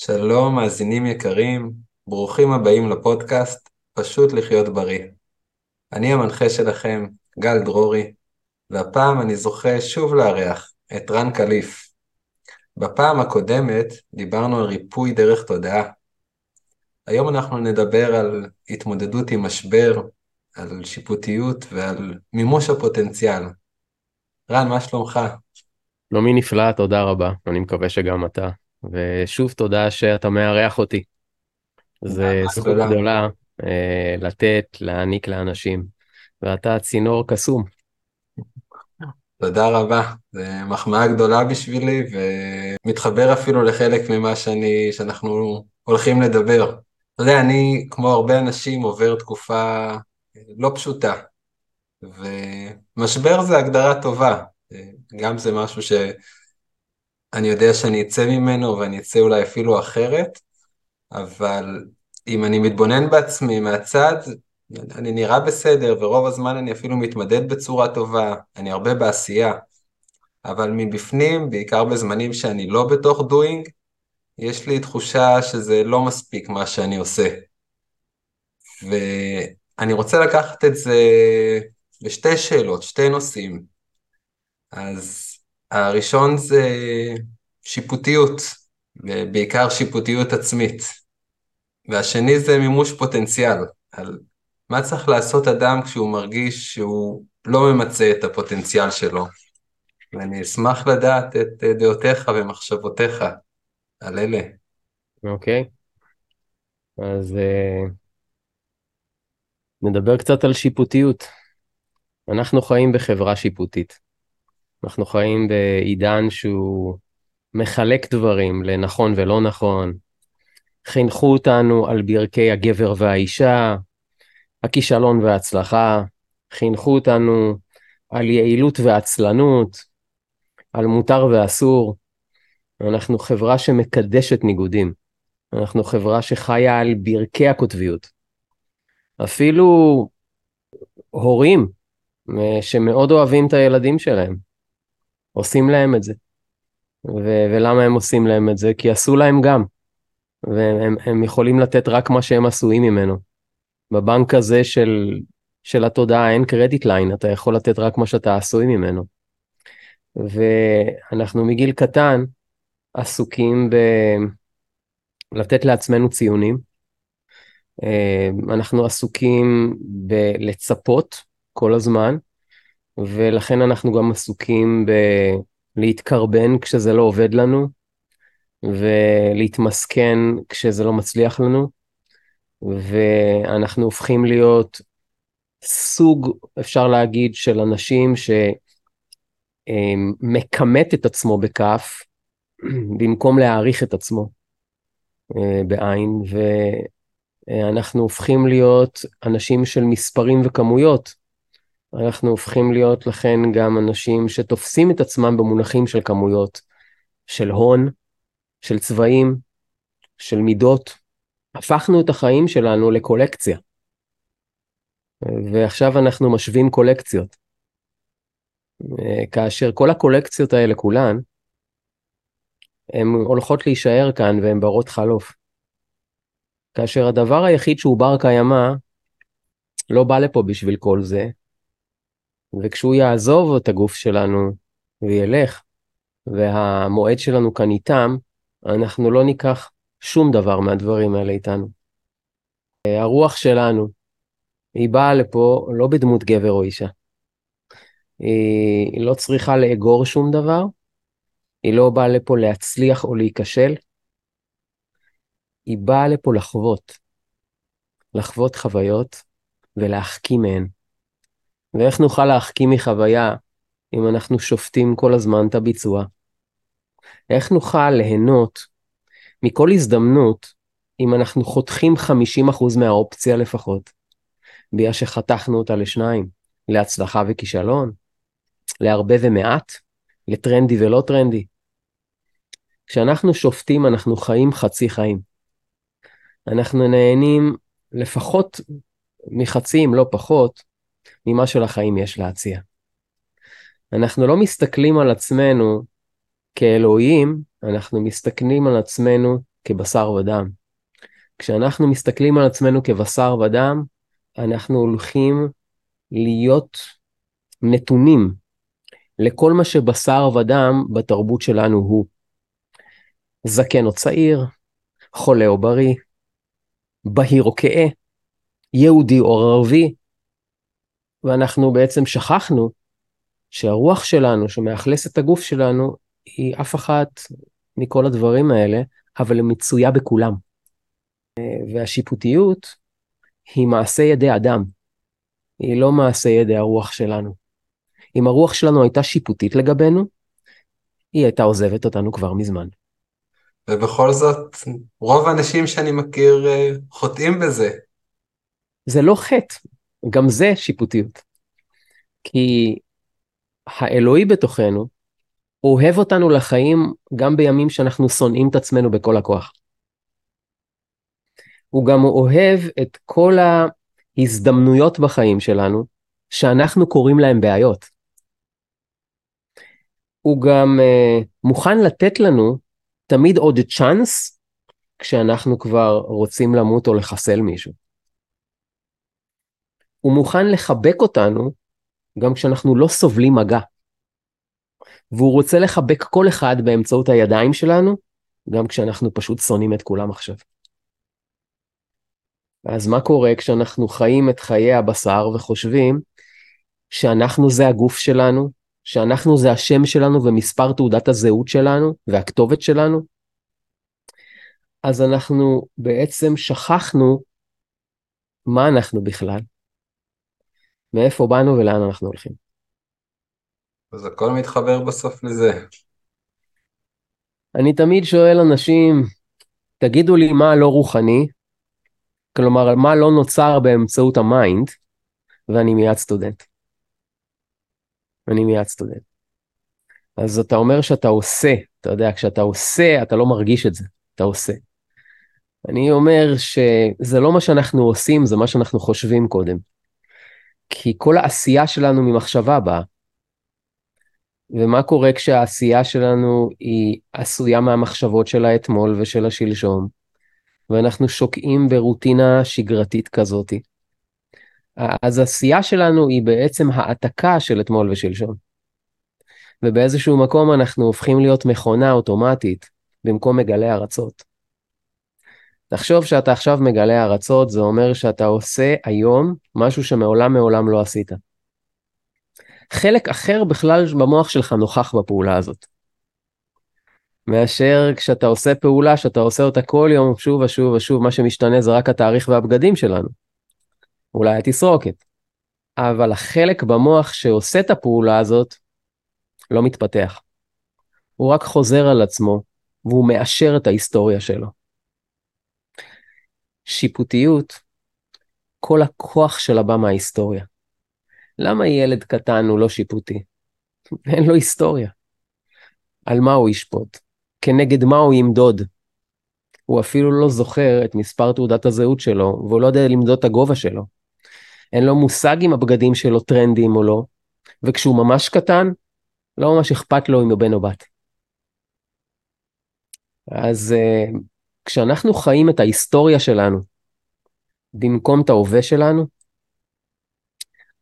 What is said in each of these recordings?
שלום, מאזינים יקרים, ברוכים הבאים לפודקאסט פשוט לחיות בריא. אני המנחה שלכם, גל דרורי, והפעם אני זוכה שוב לארח את רן קליף. בפעם הקודמת דיברנו על ריפוי דרך תודעה. היום אנחנו נדבר על התמודדות עם משבר, על שיפוטיות ועל מימוש הפוטנציאל. רן, מה שלומך? שלומי נפלא, תודה רבה, אני מקווה שגם אתה. ושוב תודה שאתה מארח אותי. זה זכות גדולה, גדולה אה, לתת, להעניק לאנשים, ואתה צינור קסום. תודה רבה, זו מחמאה גדולה בשבילי, ומתחבר אפילו לחלק ממה שאני, שאנחנו הולכים לדבר. אתה יודע, אני, כמו הרבה אנשים, עובר תקופה לא פשוטה, ומשבר זה הגדרה טובה, גם זה משהו ש... אני יודע שאני אצא ממנו ואני אצא אולי אפילו אחרת, אבל אם אני מתבונן בעצמי מהצד, אני נראה בסדר, ורוב הזמן אני אפילו מתמדד בצורה טובה, אני הרבה בעשייה, אבל מבפנים, בעיקר בזמנים שאני לא בתוך doing, יש לי תחושה שזה לא מספיק מה שאני עושה. ואני רוצה לקחת את זה לשתי שאלות, שתי נושאים. אז הראשון זה שיפוטיות, בעיקר שיפוטיות עצמית. והשני זה מימוש פוטנציאל, על מה צריך לעשות אדם כשהוא מרגיש שהוא לא ממצה את הפוטנציאל שלו. ואני אשמח לדעת את דעותיך ומחשבותיך על אלה. אוקיי, okay. אז uh, נדבר קצת על שיפוטיות. אנחנו חיים בחברה שיפוטית. אנחנו חיים בעידן שהוא מחלק דברים לנכון ולא נכון. חינכו אותנו על ברכי הגבר והאישה, הכישלון וההצלחה, חינכו אותנו על יעילות ועצלנות, על מותר ואסור. אנחנו חברה שמקדשת ניגודים. אנחנו חברה שחיה על ברכי הקוטביות. אפילו הורים אה, שמאוד אוהבים את הילדים שלהם, עושים להם את זה. ו- ולמה הם עושים להם את זה? כי עשו להם גם. והם יכולים לתת רק מה שהם עשויים ממנו. בבנק הזה של, של התודעה אין קרדיט ליין, אתה יכול לתת רק מה שאתה עשוי ממנו. ואנחנו מגיל קטן עסוקים בלתת לעצמנו ציונים. אה, אנחנו עסוקים בלצפות כל הזמן, ולכן אנחנו גם עסוקים בלהתקרבן כשזה לא עובד לנו, ולהתמסכן כשזה לא מצליח לנו, ואנחנו הופכים להיות סוג, אפשר להגיד, של אנשים שמכמת את עצמו בכף, במקום להעריך את עצמו אה, בעין, ואנחנו הופכים להיות אנשים של מספרים וכמויות, אנחנו הופכים להיות לכן גם אנשים שתופסים את עצמם במונחים של כמויות, של הון, של צבעים, של מידות. הפכנו את החיים שלנו לקולקציה. ועכשיו אנחנו משווים קולקציות. כאשר כל הקולקציות האלה כולן, הן הולכות להישאר כאן והן ברות חלוף. כאשר הדבר היחיד שהוא בר קיימא, לא בא לפה בשביל כל זה, וכשהוא יעזוב את הגוף שלנו וילך, והמועד שלנו כאן איתם, אנחנו לא ניקח שום דבר מהדברים האלה איתנו. הרוח שלנו, היא באה לפה לא בדמות גבר או אישה. היא לא צריכה לאגור שום דבר, היא לא באה לפה להצליח או להיכשל, היא באה לפה לחוות, לחוות חוויות ולהחכים מהן. ואיך נוכל להחכים מחוויה אם אנחנו שופטים כל הזמן את הביצוע? איך נוכל ליהנות מכל הזדמנות אם אנחנו חותכים 50% מהאופציה לפחות, בגלל שחתכנו אותה לשניים, להצלחה וכישלון, להרבה ומעט, לטרנדי ולא טרנדי. כשאנחנו שופטים אנחנו חיים חצי חיים. אנחנו נהנים לפחות מחצי אם לא פחות ממה שלחיים יש להציע. אנחנו לא מסתכלים על עצמנו כאלוהים, אנחנו מסתכלים על עצמנו כבשר ודם. כשאנחנו מסתכלים על עצמנו כבשר ודם, אנחנו הולכים להיות נתונים לכל מה שבשר ודם בתרבות שלנו הוא. זקן או צעיר, חולה או בריא, בהיר או כהה, יהודי או ערבי, ואנחנו בעצם שכחנו שהרוח שלנו, שמאכלס את הגוף שלנו, היא אף אחת מכל הדברים האלה, אבל היא מצויה בכולם. והשיפוטיות היא מעשה ידי אדם, היא לא מעשה ידי הרוח שלנו. אם הרוח שלנו הייתה שיפוטית לגבינו, היא הייתה עוזבת אותנו כבר מזמן. ובכל זאת, רוב האנשים שאני מכיר אה, חוטאים בזה. זה לא חטא, גם זה שיפוטיות. כי האלוהי בתוכנו אוהב אותנו לחיים גם בימים שאנחנו שונאים את עצמנו בכל הכוח. הוא גם אוהב את כל ההזדמנויות בחיים שלנו, שאנחנו קוראים להם בעיות. הוא גם uh, מוכן לתת לנו תמיד עוד צ'אנס כשאנחנו כבר רוצים למות או לחסל מישהו. הוא מוכן לחבק אותנו גם כשאנחנו לא סובלים מגע. והוא רוצה לחבק כל אחד באמצעות הידיים שלנו, גם כשאנחנו פשוט שונאים את כולם עכשיו. אז מה קורה כשאנחנו חיים את חיי הבשר וחושבים שאנחנו זה הגוף שלנו, שאנחנו זה השם שלנו ומספר תעודת הזהות שלנו והכתובת שלנו? אז אנחנו בעצם שכחנו מה אנחנו בכלל, מאיפה באנו ולאן אנחנו הולכים. אז הכל מתחבר בסוף לזה. אני תמיד שואל אנשים, תגידו לי מה לא רוחני, כלומר, מה לא נוצר באמצעות ה mind, ואני מיד סטודנט. אני מיד סטודנט. אז אתה אומר שאתה עושה, אתה יודע, כשאתה עושה, אתה לא מרגיש את זה, אתה עושה. אני אומר שזה לא מה שאנחנו עושים, זה מה שאנחנו חושבים קודם. כי כל העשייה שלנו ממחשבה באה. ומה קורה כשהעשייה שלנו היא עשויה מהמחשבות של האתמול ושל השלשום, ואנחנו שוקעים ברוטינה שגרתית כזאת. אז העשייה שלנו היא בעצם העתקה של אתמול ושלשום. ובאיזשהו מקום אנחנו הופכים להיות מכונה אוטומטית במקום מגלה ארצות. תחשוב שאתה עכשיו מגלה ארצות, זה אומר שאתה עושה היום משהו שמעולם מעולם לא עשית. חלק אחר בכלל במוח שלך נוכח בפעולה הזאת. מאשר כשאתה עושה פעולה שאתה עושה אותה כל יום שוב ושוב ושוב, מה שמשתנה זה רק התאריך והבגדים שלנו. אולי התסרוקת. אבל החלק במוח שעושה את הפעולה הזאת לא מתפתח. הוא רק חוזר על עצמו והוא מאשר את ההיסטוריה שלו. שיפוטיות, כל הכוח שלה בא מההיסטוריה. למה ילד קטן הוא לא שיפוטי? אין לו היסטוריה. על מה הוא ישפוט? כנגד מה הוא ימדוד? הוא אפילו לא זוכר את מספר תעודת הזהות שלו, והוא לא יודע למדוד את הגובה שלו. אין לו מושג אם הבגדים שלו טרנדים או לא, וכשהוא ממש קטן, לא ממש אכפת לו אם הוא בן או בת. אז uh, כשאנחנו חיים את ההיסטוריה שלנו במקום את ההווה שלנו,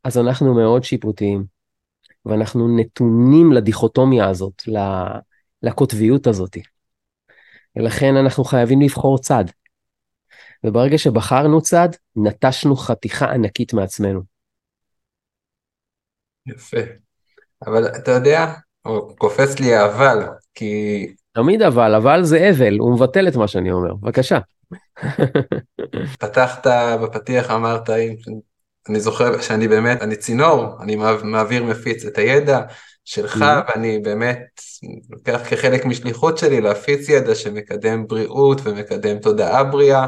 אז אנחנו מאוד שיפוטיים, ואנחנו נתונים לדיכוטומיה הזאת, לקוטביות הזאת. ולכן אנחנו חייבים לבחור צד. וברגע שבחרנו צד, נטשנו חתיכה ענקית מעצמנו. יפה. אבל אתה יודע, קופץ לי האבל, כי... תמיד אבל, אבל זה אבל, הוא מבטל את מה שאני אומר. בבקשה. פתחת בפתיח, אמרת, אני זוכר שאני באמת, אני צינור, אני מעביר, מפיץ את הידע שלך, mm-hmm. ואני באמת לוקח כחלק משליחות שלי להפיץ ידע שמקדם בריאות ומקדם תודעה בריאה,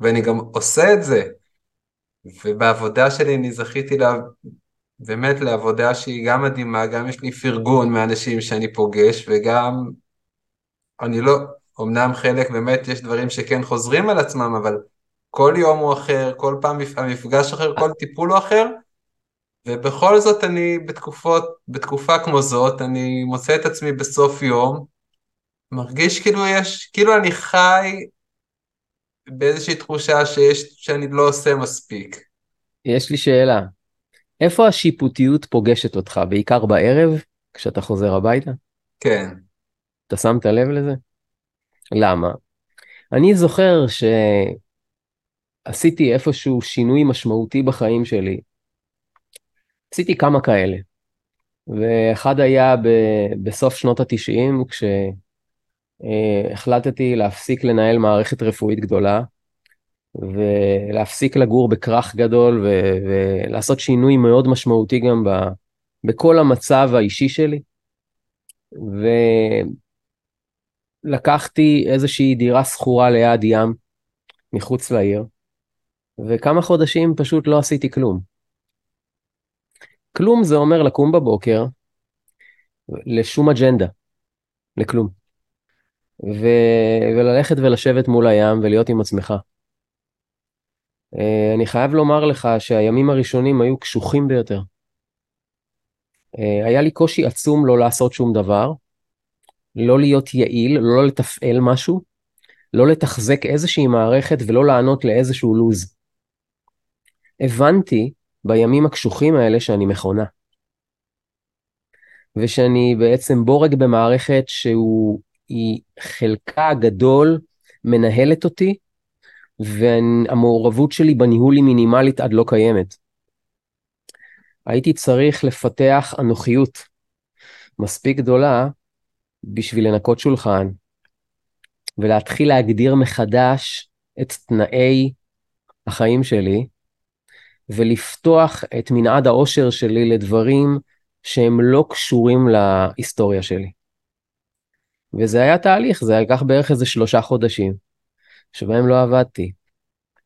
ואני גם עושה את זה. ובעבודה שלי אני זכיתי לה, באמת לעבודה שהיא גם מדהימה, גם יש לי פרגון מאנשים שאני פוגש, וגם אני לא, אמנם חלק באמת יש דברים שכן חוזרים על עצמם, אבל כל יום הוא אחר, כל פעם המפגש אחר, כל טיפול הוא אחר, ובכל זאת אני בתקופות, בתקופה כמו זאת, אני מוצא את עצמי בסוף יום, מרגיש כאילו יש, כאילו אני חי באיזושהי תחושה שיש, שאני לא עושה מספיק. יש לי שאלה. איפה השיפוטיות פוגשת אותך? בעיקר בערב, כשאתה חוזר הביתה? כן. אתה שמת לב לזה? למה? אני זוכר שעשיתי איפשהו שינוי משמעותי בחיים שלי. עשיתי כמה כאלה. ואחד היה ב- בסוף שנות התשעים, כשהחלטתי להפסיק לנהל מערכת רפואית גדולה, ולהפסיק לגור בכרך גדול, ו- ולעשות שינוי מאוד משמעותי גם ב- בכל המצב האישי שלי. ולקחתי איזושהי דירה שכורה ליד ים, מחוץ לעיר, וכמה חודשים פשוט לא עשיתי כלום. כלום זה אומר לקום בבוקר, לשום אג'נדה, לכלום. ו... וללכת ולשבת מול הים ולהיות עם עצמך. אה, אני חייב לומר לך שהימים הראשונים היו קשוחים ביותר. אה, היה לי קושי עצום לא לעשות שום דבר, לא להיות יעיל, לא לתפעל משהו, לא לתחזק איזושהי מערכת ולא לענות לאיזשהו לוז. הבנתי בימים הקשוחים האלה שאני מכונה. ושאני בעצם בורג במערכת שהיא חלקה הגדול מנהלת אותי, והמעורבות שלי בניהול היא מינימלית עד לא קיימת. הייתי צריך לפתח אנוכיות מספיק גדולה בשביל לנקות שולחן, ולהתחיל להגדיר מחדש את תנאי החיים שלי, ולפתוח את מנעד האושר שלי לדברים שהם לא קשורים להיסטוריה שלי. וזה היה תהליך, זה לקח בערך איזה שלושה חודשים, שבהם לא עבדתי,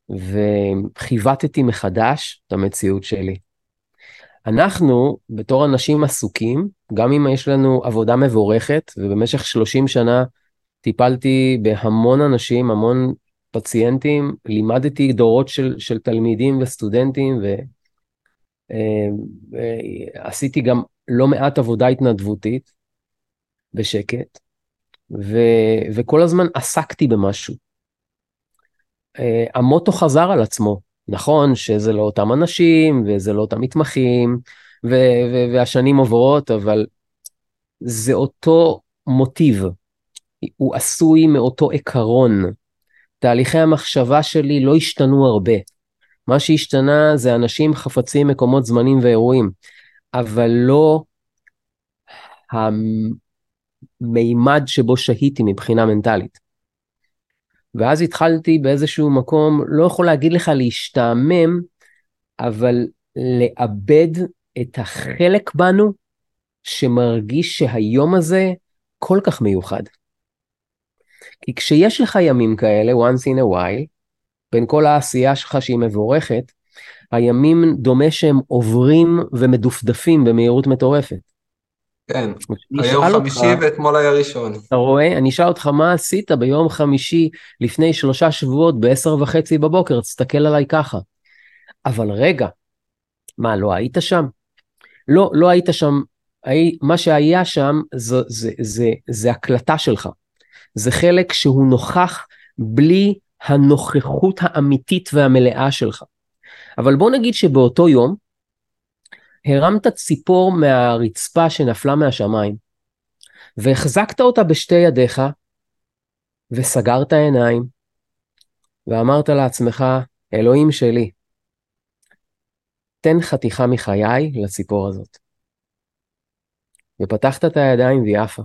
וחיווטתי מחדש את המציאות שלי. אנחנו, בתור אנשים עסוקים, גם אם יש לנו עבודה מבורכת, ובמשך 30 שנה טיפלתי בהמון אנשים, המון פציינטים, לימדתי דורות של, של תלמידים וסטודנטים, ועשיתי אה, גם לא מעט עבודה התנדבותית, בשקט, ו, וכל הזמן עסקתי במשהו. אה, המוטו חזר על עצמו, נכון שזה לא אותם אנשים, וזה לא אותם מתמחים, ו, ו, והשנים עוברות, אבל זה אותו מוטיב, הוא עשוי מאותו עיקרון. תהליכי המחשבה שלי לא השתנו הרבה. מה שהשתנה זה אנשים, חפצים, מקומות, זמנים ואירועים, אבל לא המימד שבו שהיתי מבחינה מנטלית. ואז התחלתי באיזשהו מקום, לא יכול להגיד לך להשתעמם, אבל לאבד את החלק בנו שמרגיש שהיום הזה כל כך מיוחד. כי כשיש לך ימים כאלה, once in a while, בין כל העשייה שלך שהיא מבורכת, הימים דומה שהם עוברים ומדופדפים במהירות מטורפת. כן, היום חמישי אותך, ואתמול היה ראשון. אתה רואה? אני אשאל אותך מה עשית ביום חמישי לפני שלושה שבועות בעשר וחצי בבוקר, תסתכל עליי ככה. אבל רגע, מה, לא היית שם? לא, לא היית שם, הי, מה שהיה שם זה, זה, זה, זה הקלטה שלך. זה חלק שהוא נוכח בלי הנוכחות האמיתית והמלאה שלך. אבל בוא נגיד שבאותו יום, הרמת ציפור מהרצפה שנפלה מהשמיים, והחזקת אותה בשתי ידיך, וסגרת עיניים, ואמרת לעצמך, אלוהים שלי, תן חתיכה מחיי לציפור הזאת. ופתחת את הידיים והיא עפה.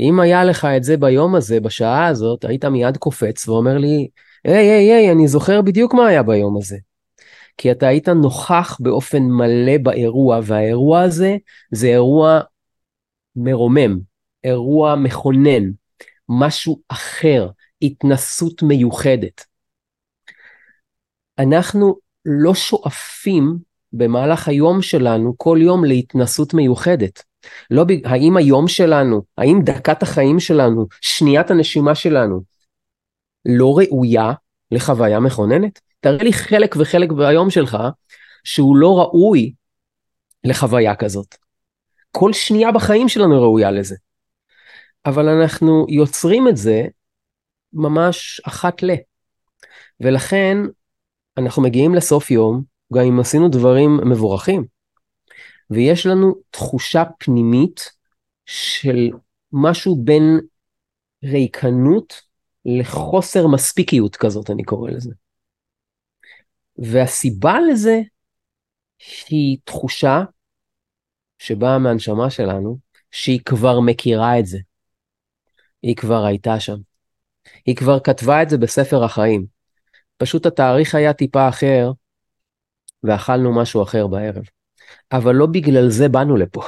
אם היה לך את זה ביום הזה, בשעה הזאת, היית מיד קופץ ואומר לי, היי, היי, היי, אני זוכר בדיוק מה היה ביום הזה. כי אתה היית נוכח באופן מלא באירוע, והאירוע הזה זה אירוע מרומם, אירוע מכונן, משהו אחר, התנסות מיוחדת. אנחנו לא שואפים במהלך היום שלנו כל יום להתנסות מיוחדת. לא, האם היום שלנו, האם דקת החיים שלנו, שניית הנשימה שלנו, לא ראויה לחוויה מכוננת? תראה לי חלק וחלק ביום שלך שהוא לא ראוי לחוויה כזאת. כל שנייה בחיים שלנו ראויה לזה. אבל אנחנו יוצרים את זה ממש אחת ל. ולכן אנחנו מגיעים לסוף יום, גם אם עשינו דברים מבורכים, ויש לנו תחושה פנימית של משהו בין ריקנות לחוסר מספיקיות כזאת, אני קורא לזה. והסיבה לזה היא תחושה שבאה מהנשמה שלנו, שהיא כבר מכירה את זה. היא כבר הייתה שם. היא כבר כתבה את זה בספר החיים. פשוט התאריך היה טיפה אחר, ואכלנו משהו אחר בערב. אבל לא בגלל זה באנו לפה.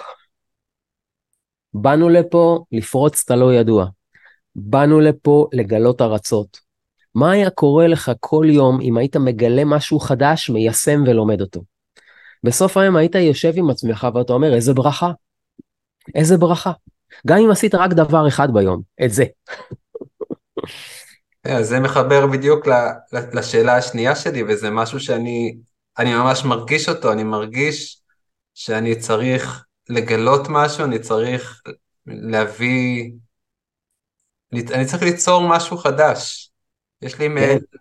באנו לפה לפרוץ את הלא ידוע. באנו לפה לגלות ארצות. מה היה קורה לך כל יום אם היית מגלה משהו חדש, מיישם ולומד אותו? בסוף היום היית יושב עם עצמך ואתה אומר, איזה ברכה. איזה ברכה. גם אם עשית רק דבר אחד ביום, את זה. אה, זה מחבר בדיוק לשאלה השנייה שלי, וזה משהו שאני אני ממש מרגיש אותו, אני מרגיש שאני צריך לגלות משהו, אני צריך להביא, אני צריך ליצור משהו חדש. יש לי מעין כן.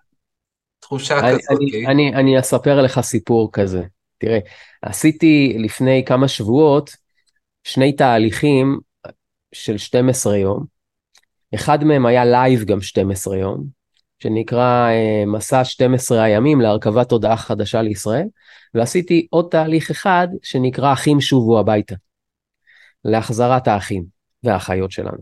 תחושה אני, כזאת. אני, אני, אני אספר לך סיפור כזה. תראה, עשיתי לפני כמה שבועות שני תהליכים של 12 יום. אחד מהם היה live גם 12 יום, שנקרא אה, מסע 12 הימים להרכבת תודעה חדשה לישראל, ועשיתי עוד תהליך אחד שנקרא אחים שובו הביתה, להחזרת האחים והאחיות שלנו.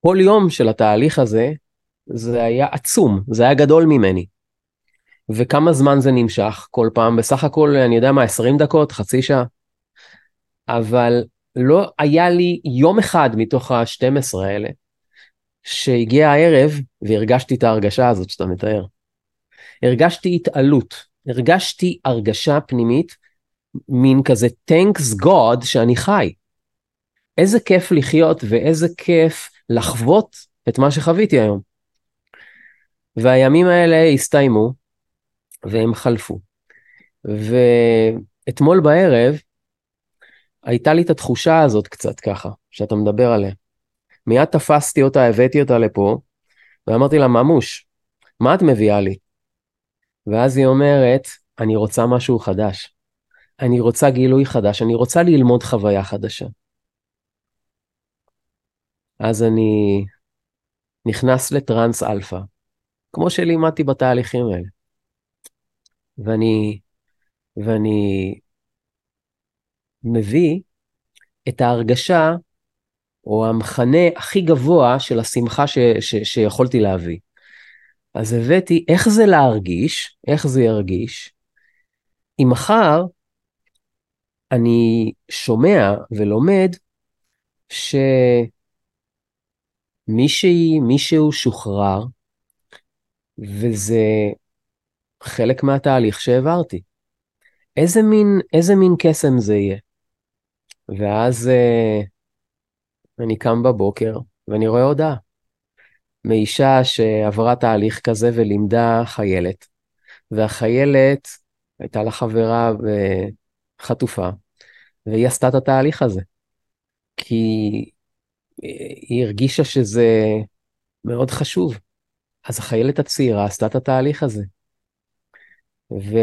וכל יום של התהליך הזה, זה היה עצום, זה היה גדול ממני. וכמה זמן זה נמשך כל פעם? בסך הכל, אני יודע מה, 20 דקות, חצי שעה? אבל לא היה לי יום אחד מתוך ה-12 האלה, שהגיע הערב והרגשתי את ההרגשה הזאת שאתה מתאר. הרגשתי התעלות, הרגשתי הרגשה פנימית, מין כזה thanks God שאני חי. איזה כיף לחיות ואיזה כיף לחוות את מה שחוויתי היום. והימים האלה הסתיימו והם חלפו. ואתמול בערב הייתה לי את התחושה הזאת קצת ככה, שאתה מדבר עליה. מיד תפסתי אותה, הבאתי אותה לפה, ואמרתי לה, ממוש, מה את מביאה לי? ואז היא אומרת, אני רוצה משהו חדש. אני רוצה גילוי חדש, אני רוצה ללמוד חוויה חדשה. אז אני נכנס לטרנס אלפא, כמו שלימדתי בתהליכים האלה. ואני, ואני מביא את ההרגשה או המכנה הכי גבוה של השמחה ש, ש, שיכולתי להביא. אז הבאתי איך זה להרגיש, איך זה ירגיש, אם מחר אני שומע ולומד שמישהי, מישהו שוחרר, וזה חלק מהתהליך שהעברתי. איזה מין, איזה מין קסם זה יהיה? ואז אה, אני קם בבוקר ואני רואה הודעה מאישה שעברה תהליך כזה ולימדה חיילת. והחיילת הייתה לה חברה חטופה, והיא עשתה את התהליך הזה. כי היא הרגישה שזה מאוד חשוב. אז החיילת הצעירה עשתה את התהליך הזה. ו...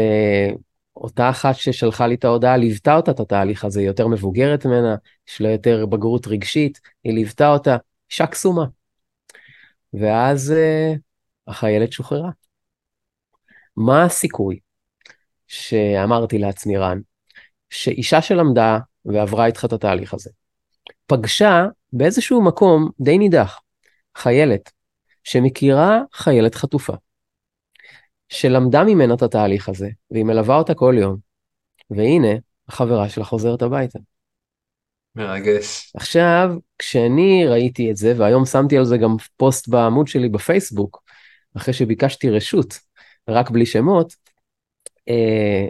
אותה אחת ששלחה לי את ההודעה ליוותה אותה את התהליך הזה, היא יותר מבוגרת ממנה, יש לה יותר בגרות רגשית, היא ליוותה אותה, אישה קסומה. ואז uh, החיילת שוחררה. מה הסיכוי שאמרתי לעצמי, רן, שאישה שלמדה ועברה איתך את התהליך הזה, פגשה באיזשהו מקום די נידח, חיילת, שמכירה חיילת חטופה. שלמדה ממנה את התהליך הזה, והיא מלווה אותה כל יום, והנה, החברה שלה חוזרת הביתה. מרגש. עכשיו, כשאני ראיתי את זה, והיום שמתי על זה גם פוסט בעמוד שלי בפייסבוק, אחרי שביקשתי רשות, רק בלי שמות, אה,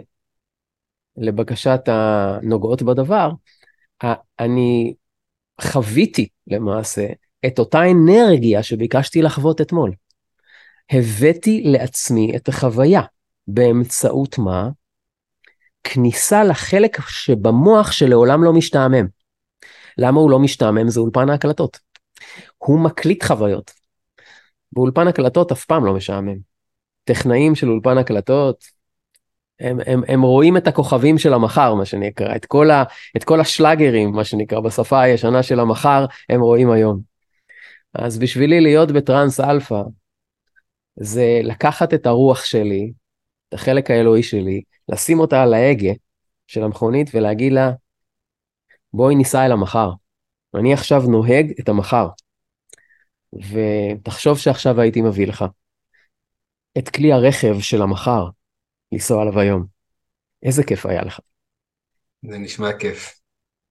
לבקשת הנוגעות בדבר, אני חוויתי למעשה את אותה אנרגיה שביקשתי לחוות אתמול. הבאתי לעצמי את החוויה. באמצעות מה? כניסה לחלק שבמוח שלעולם לא משתעמם. למה הוא לא משתעמם? זה אולפן ההקלטות. הוא מקליט חוויות. באולפן הקלטות אף פעם לא משעמם. טכנאים של אולפן הקלטות, הם, הם, הם רואים את הכוכבים של המחר, מה שנקרא, את כל, ה, את כל השלאגרים, מה שנקרא, בשפה הישנה של המחר, הם רואים היום. אז בשבילי להיות בטראנס אלפא, זה לקחת את הרוח שלי, את החלק האלוהי שלי, לשים אותה על ההגה של המכונית ולהגיד לה, בואי ניסע אל המחר. אני עכשיו נוהג את המחר. ותחשוב שעכשיו הייתי מביא לך את כלי הרכב של המחר, לנסוע עליו היום. איזה כיף היה לך. זה נשמע כיף.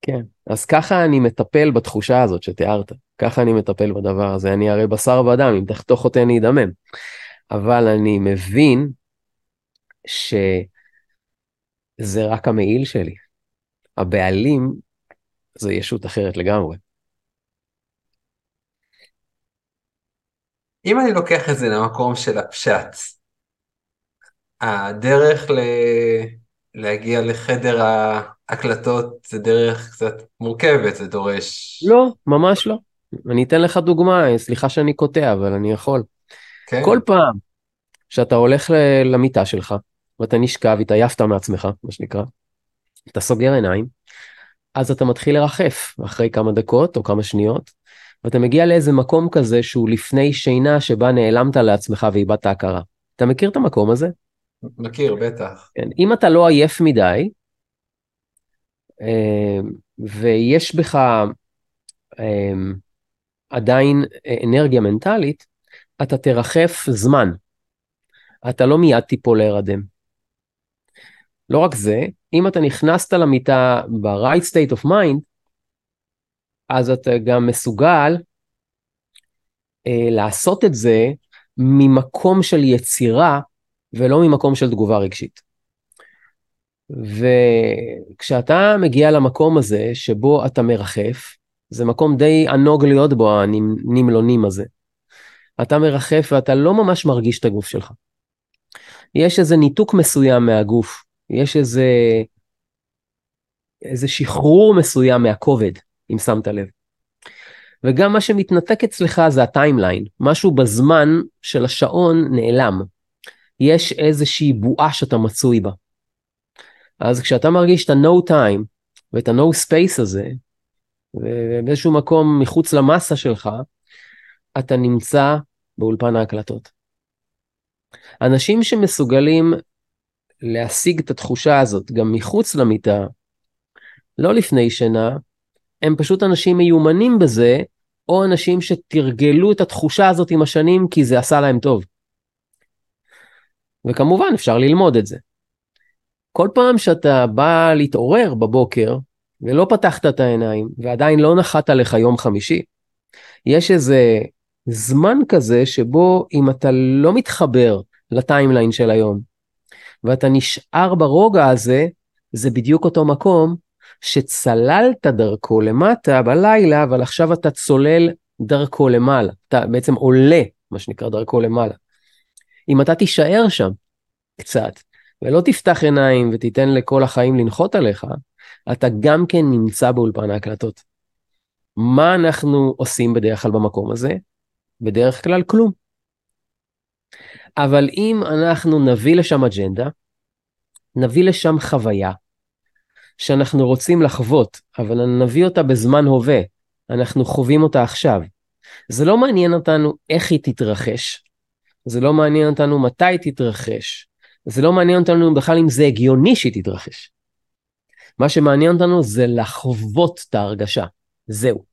כן, אז ככה אני מטפל בתחושה הזאת שתיארת, ככה אני מטפל בדבר הזה, אני הרי בשר ודם, אם תחתוך אותי אני אדמם. אבל אני מבין שזה רק המעיל שלי. הבעלים זה ישות אחרת לגמרי. אם אני לוקח את זה למקום של הפשט, הדרך ל... להגיע לחדר ההקלטות זה דרך קצת מורכבת, זה דורש... לא, ממש לא. אני אתן לך דוגמה, סליחה שאני קוטע, אבל אני יכול. כן. כל פעם שאתה הולך למיטה שלך, ואתה נשכב, התעייפת מעצמך, מה שנקרא, אתה סוגר עיניים, אז אתה מתחיל לרחף אחרי כמה דקות או כמה שניות, ואתה מגיע לאיזה מקום כזה שהוא לפני שינה שבה נעלמת לעצמך ואיבדת הכרה. אתה מכיר את המקום הזה? מכיר, בטח. כן, אם אתה לא עייף מדי, אה, ויש בך אה, עדיין אנרגיה מנטלית, אתה תרחף זמן. אתה לא מיד תיפול להירדם. לא רק זה, אם אתה נכנסת למיטה ב-right state of mind, אז אתה גם מסוגל אה, לעשות את זה ממקום של יצירה ולא ממקום של תגובה רגשית. וכשאתה מגיע למקום הזה שבו אתה מרחף, זה מקום די ענוג להיות בו, הנמלונים הזה. אתה מרחף ואתה לא ממש מרגיש את הגוף שלך. יש איזה ניתוק מסוים מהגוף, יש איזה, איזה שחרור מסוים מהכובד, אם שמת לב. וגם מה שמתנתק אצלך זה הטיימליין, משהו בזמן של השעון נעלם. יש איזושהי בועה שאתה מצוי בה. אז כשאתה מרגיש את ה-no time ואת ה-no space הזה, ובאיזשהו מקום מחוץ למסה שלך, אתה נמצא באולפן ההקלטות. אנשים שמסוגלים להשיג את התחושה הזאת גם מחוץ למיטה, לא לפני שינה, הם פשוט אנשים מיומנים בזה, או אנשים שתרגלו את התחושה הזאת עם השנים כי זה עשה להם טוב. וכמובן אפשר ללמוד את זה. כל פעם שאתה בא להתעורר בבוקר ולא פתחת את העיניים ועדיין לא נחת לך יום חמישי, יש איזה זמן כזה שבו אם אתה לא מתחבר לטיימליין של היום ואתה נשאר ברוגע הזה, זה בדיוק אותו מקום שצללת דרכו למטה בלילה, אבל עכשיו אתה צולל דרכו למעלה. אתה בעצם עולה, מה שנקרא, דרכו למעלה. אם אתה תישאר שם קצת, ולא תפתח עיניים ותיתן לכל החיים לנחות עליך, אתה גם כן נמצא באולפן ההקלטות. מה אנחנו עושים בדרך כלל במקום הזה? בדרך כלל כלום. אבל אם אנחנו נביא לשם אג'נדה, נביא לשם חוויה שאנחנו רוצים לחוות, אבל נביא אותה בזמן הווה, אנחנו חווים אותה עכשיו. זה לא מעניין אותנו איך היא תתרחש, זה לא מעניין אותנו מתי תתרחש, זה לא מעניין אותנו בכלל אם זה הגיוני שהיא תתרחש. מה שמעניין אותנו זה לחוות את ההרגשה, זהו.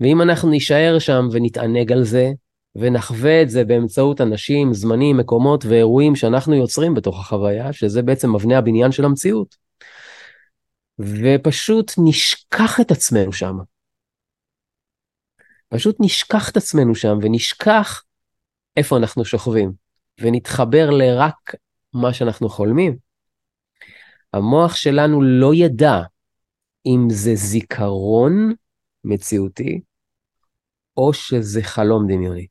ואם אנחנו נישאר שם ונתענג על זה, ונחווה את זה באמצעות אנשים, זמנים, מקומות ואירועים שאנחנו יוצרים בתוך החוויה, שזה בעצם מבנה הבניין של המציאות. ופשוט נשכח את עצמנו שם. פשוט נשכח את עצמנו שם ונשכח איפה אנחנו שוכבים, ונתחבר לרק מה שאנחנו חולמים. המוח שלנו לא ידע אם זה זיכרון מציאותי, או שזה חלום דמיוני.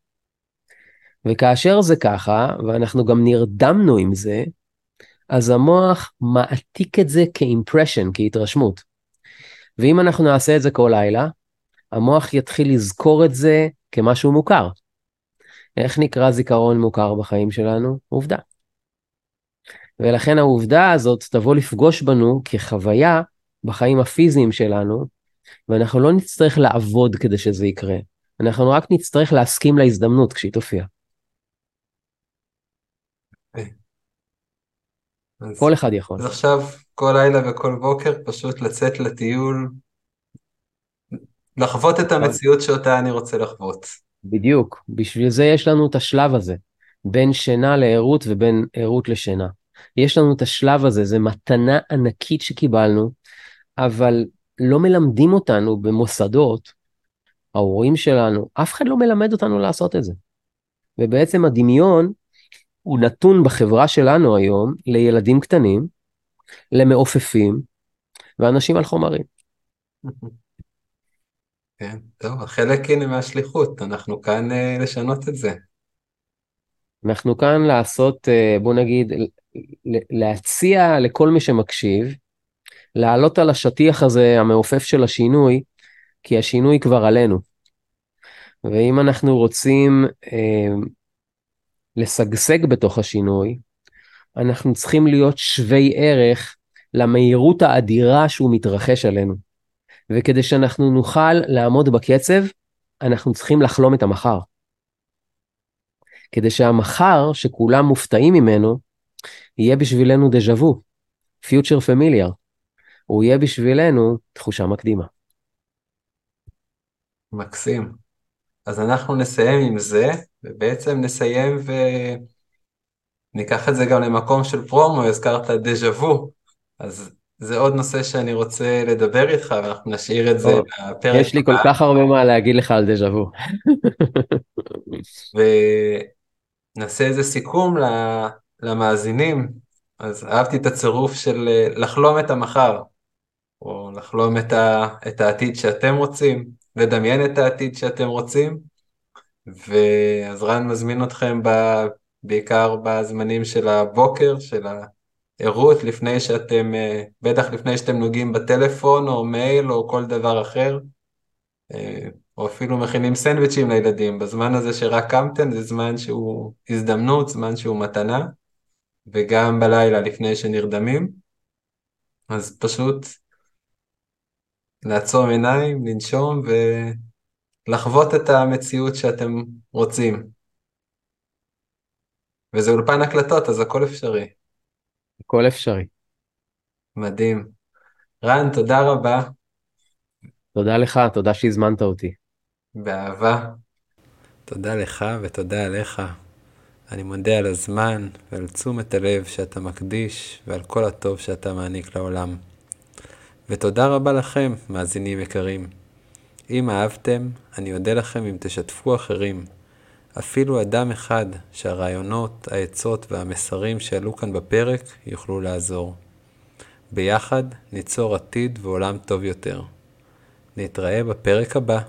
וכאשר זה ככה, ואנחנו גם נרדמנו עם זה, אז המוח מעתיק את זה כאימפרשן, כהתרשמות. ואם אנחנו נעשה את זה כל לילה, המוח יתחיל לזכור את זה כמשהו מוכר. איך נקרא זיכרון מוכר בחיים שלנו? עובדה. ולכן העובדה הזאת תבוא לפגוש בנו כחוויה בחיים הפיזיים שלנו, ואנחנו לא נצטרך לעבוד כדי שזה יקרה. אנחנו רק נצטרך להסכים להזדמנות כשהיא תופיע. אז, כל אחד יכול. אז עכשיו כל לילה וכל בוקר פשוט לצאת לטיול, לחוות את המציאות שאותה אני רוצה לחוות. בדיוק, בשביל זה יש לנו את השלב הזה, בין שינה לערות ובין ערות לשינה. יש לנו את השלב הזה, זו מתנה ענקית שקיבלנו, אבל לא מלמדים אותנו במוסדות, ההורים שלנו, אף אחד לא מלמד אותנו לעשות את זה. ובעצם הדמיון הוא נתון בחברה שלנו היום לילדים קטנים, למעופפים ואנשים על חומרים. כן, טוב, חלק הנה מהשליחות, אנחנו כאן uh, לשנות את זה. אנחנו כאן לעשות, uh, בוא נגיד, להציע לכל מי שמקשיב, לעלות על השטיח הזה המעופף של השינוי, כי השינוי כבר עלינו. ואם אנחנו רוצים uh, לשגשג בתוך השינוי, אנחנו צריכים להיות שווי ערך למהירות האדירה שהוא מתרחש עלינו. וכדי שאנחנו נוכל לעמוד בקצב, אנחנו צריכים לחלום את המחר. כדי שהמחר, שכולם מופתעים ממנו, יהיה בשבילנו דז'ה וו, פיוטר פמיליאר. הוא יהיה בשבילנו תחושה מקדימה. מקסים. אז אנחנו נסיים עם זה, ובעצם נסיים וניקח את זה גם למקום של פרומו, הזכרת דז'ה וו, אז זה עוד נושא שאני רוצה לדבר איתך, ואנחנו נשאיר את זה לפרק יש לי כל כך הרבה מה להגיד לך על דז'ה וו. ונעשה איזה סיכום למאזינים, אז אהבתי את הצירוף של אה, לחלום את המחר, או לחלום את, ה, את העתיד שאתם רוצים, לדמיין את העתיד שאתם רוצים, ואז רן מזמין אתכם ב, בעיקר בזמנים של הבוקר, של הערות, לפני שאתם, אה, בטח לפני שאתם נוגעים בטלפון או מייל או כל דבר אחר, אה, או אפילו מכינים סנדוויצ'ים לילדים, בזמן הזה שרק קמתם זה זמן שהוא הזדמנות, זמן שהוא מתנה, וגם בלילה לפני שנרדמים, אז פשוט לעצום עיניים, לנשום ולחוות את המציאות שאתם רוצים. וזה אולפן הקלטות, אז הכל אפשרי. הכל אפשרי. מדהים. רן, תודה רבה. תודה לך, תודה שהזמנת אותי. באהבה. תודה לך ותודה עליך. אני מודה על הזמן ועל תשומת הלב שאתה מקדיש ועל כל הטוב שאתה מעניק לעולם. ותודה רבה לכם, מאזינים יקרים. אם אהבתם, אני אודה לכם אם תשתפו אחרים, אפילו אדם אחד שהרעיונות, העצות והמסרים שעלו כאן בפרק יוכלו לעזור. ביחד ניצור עתיד ועולם טוב יותר. נתראה בפרק הבא.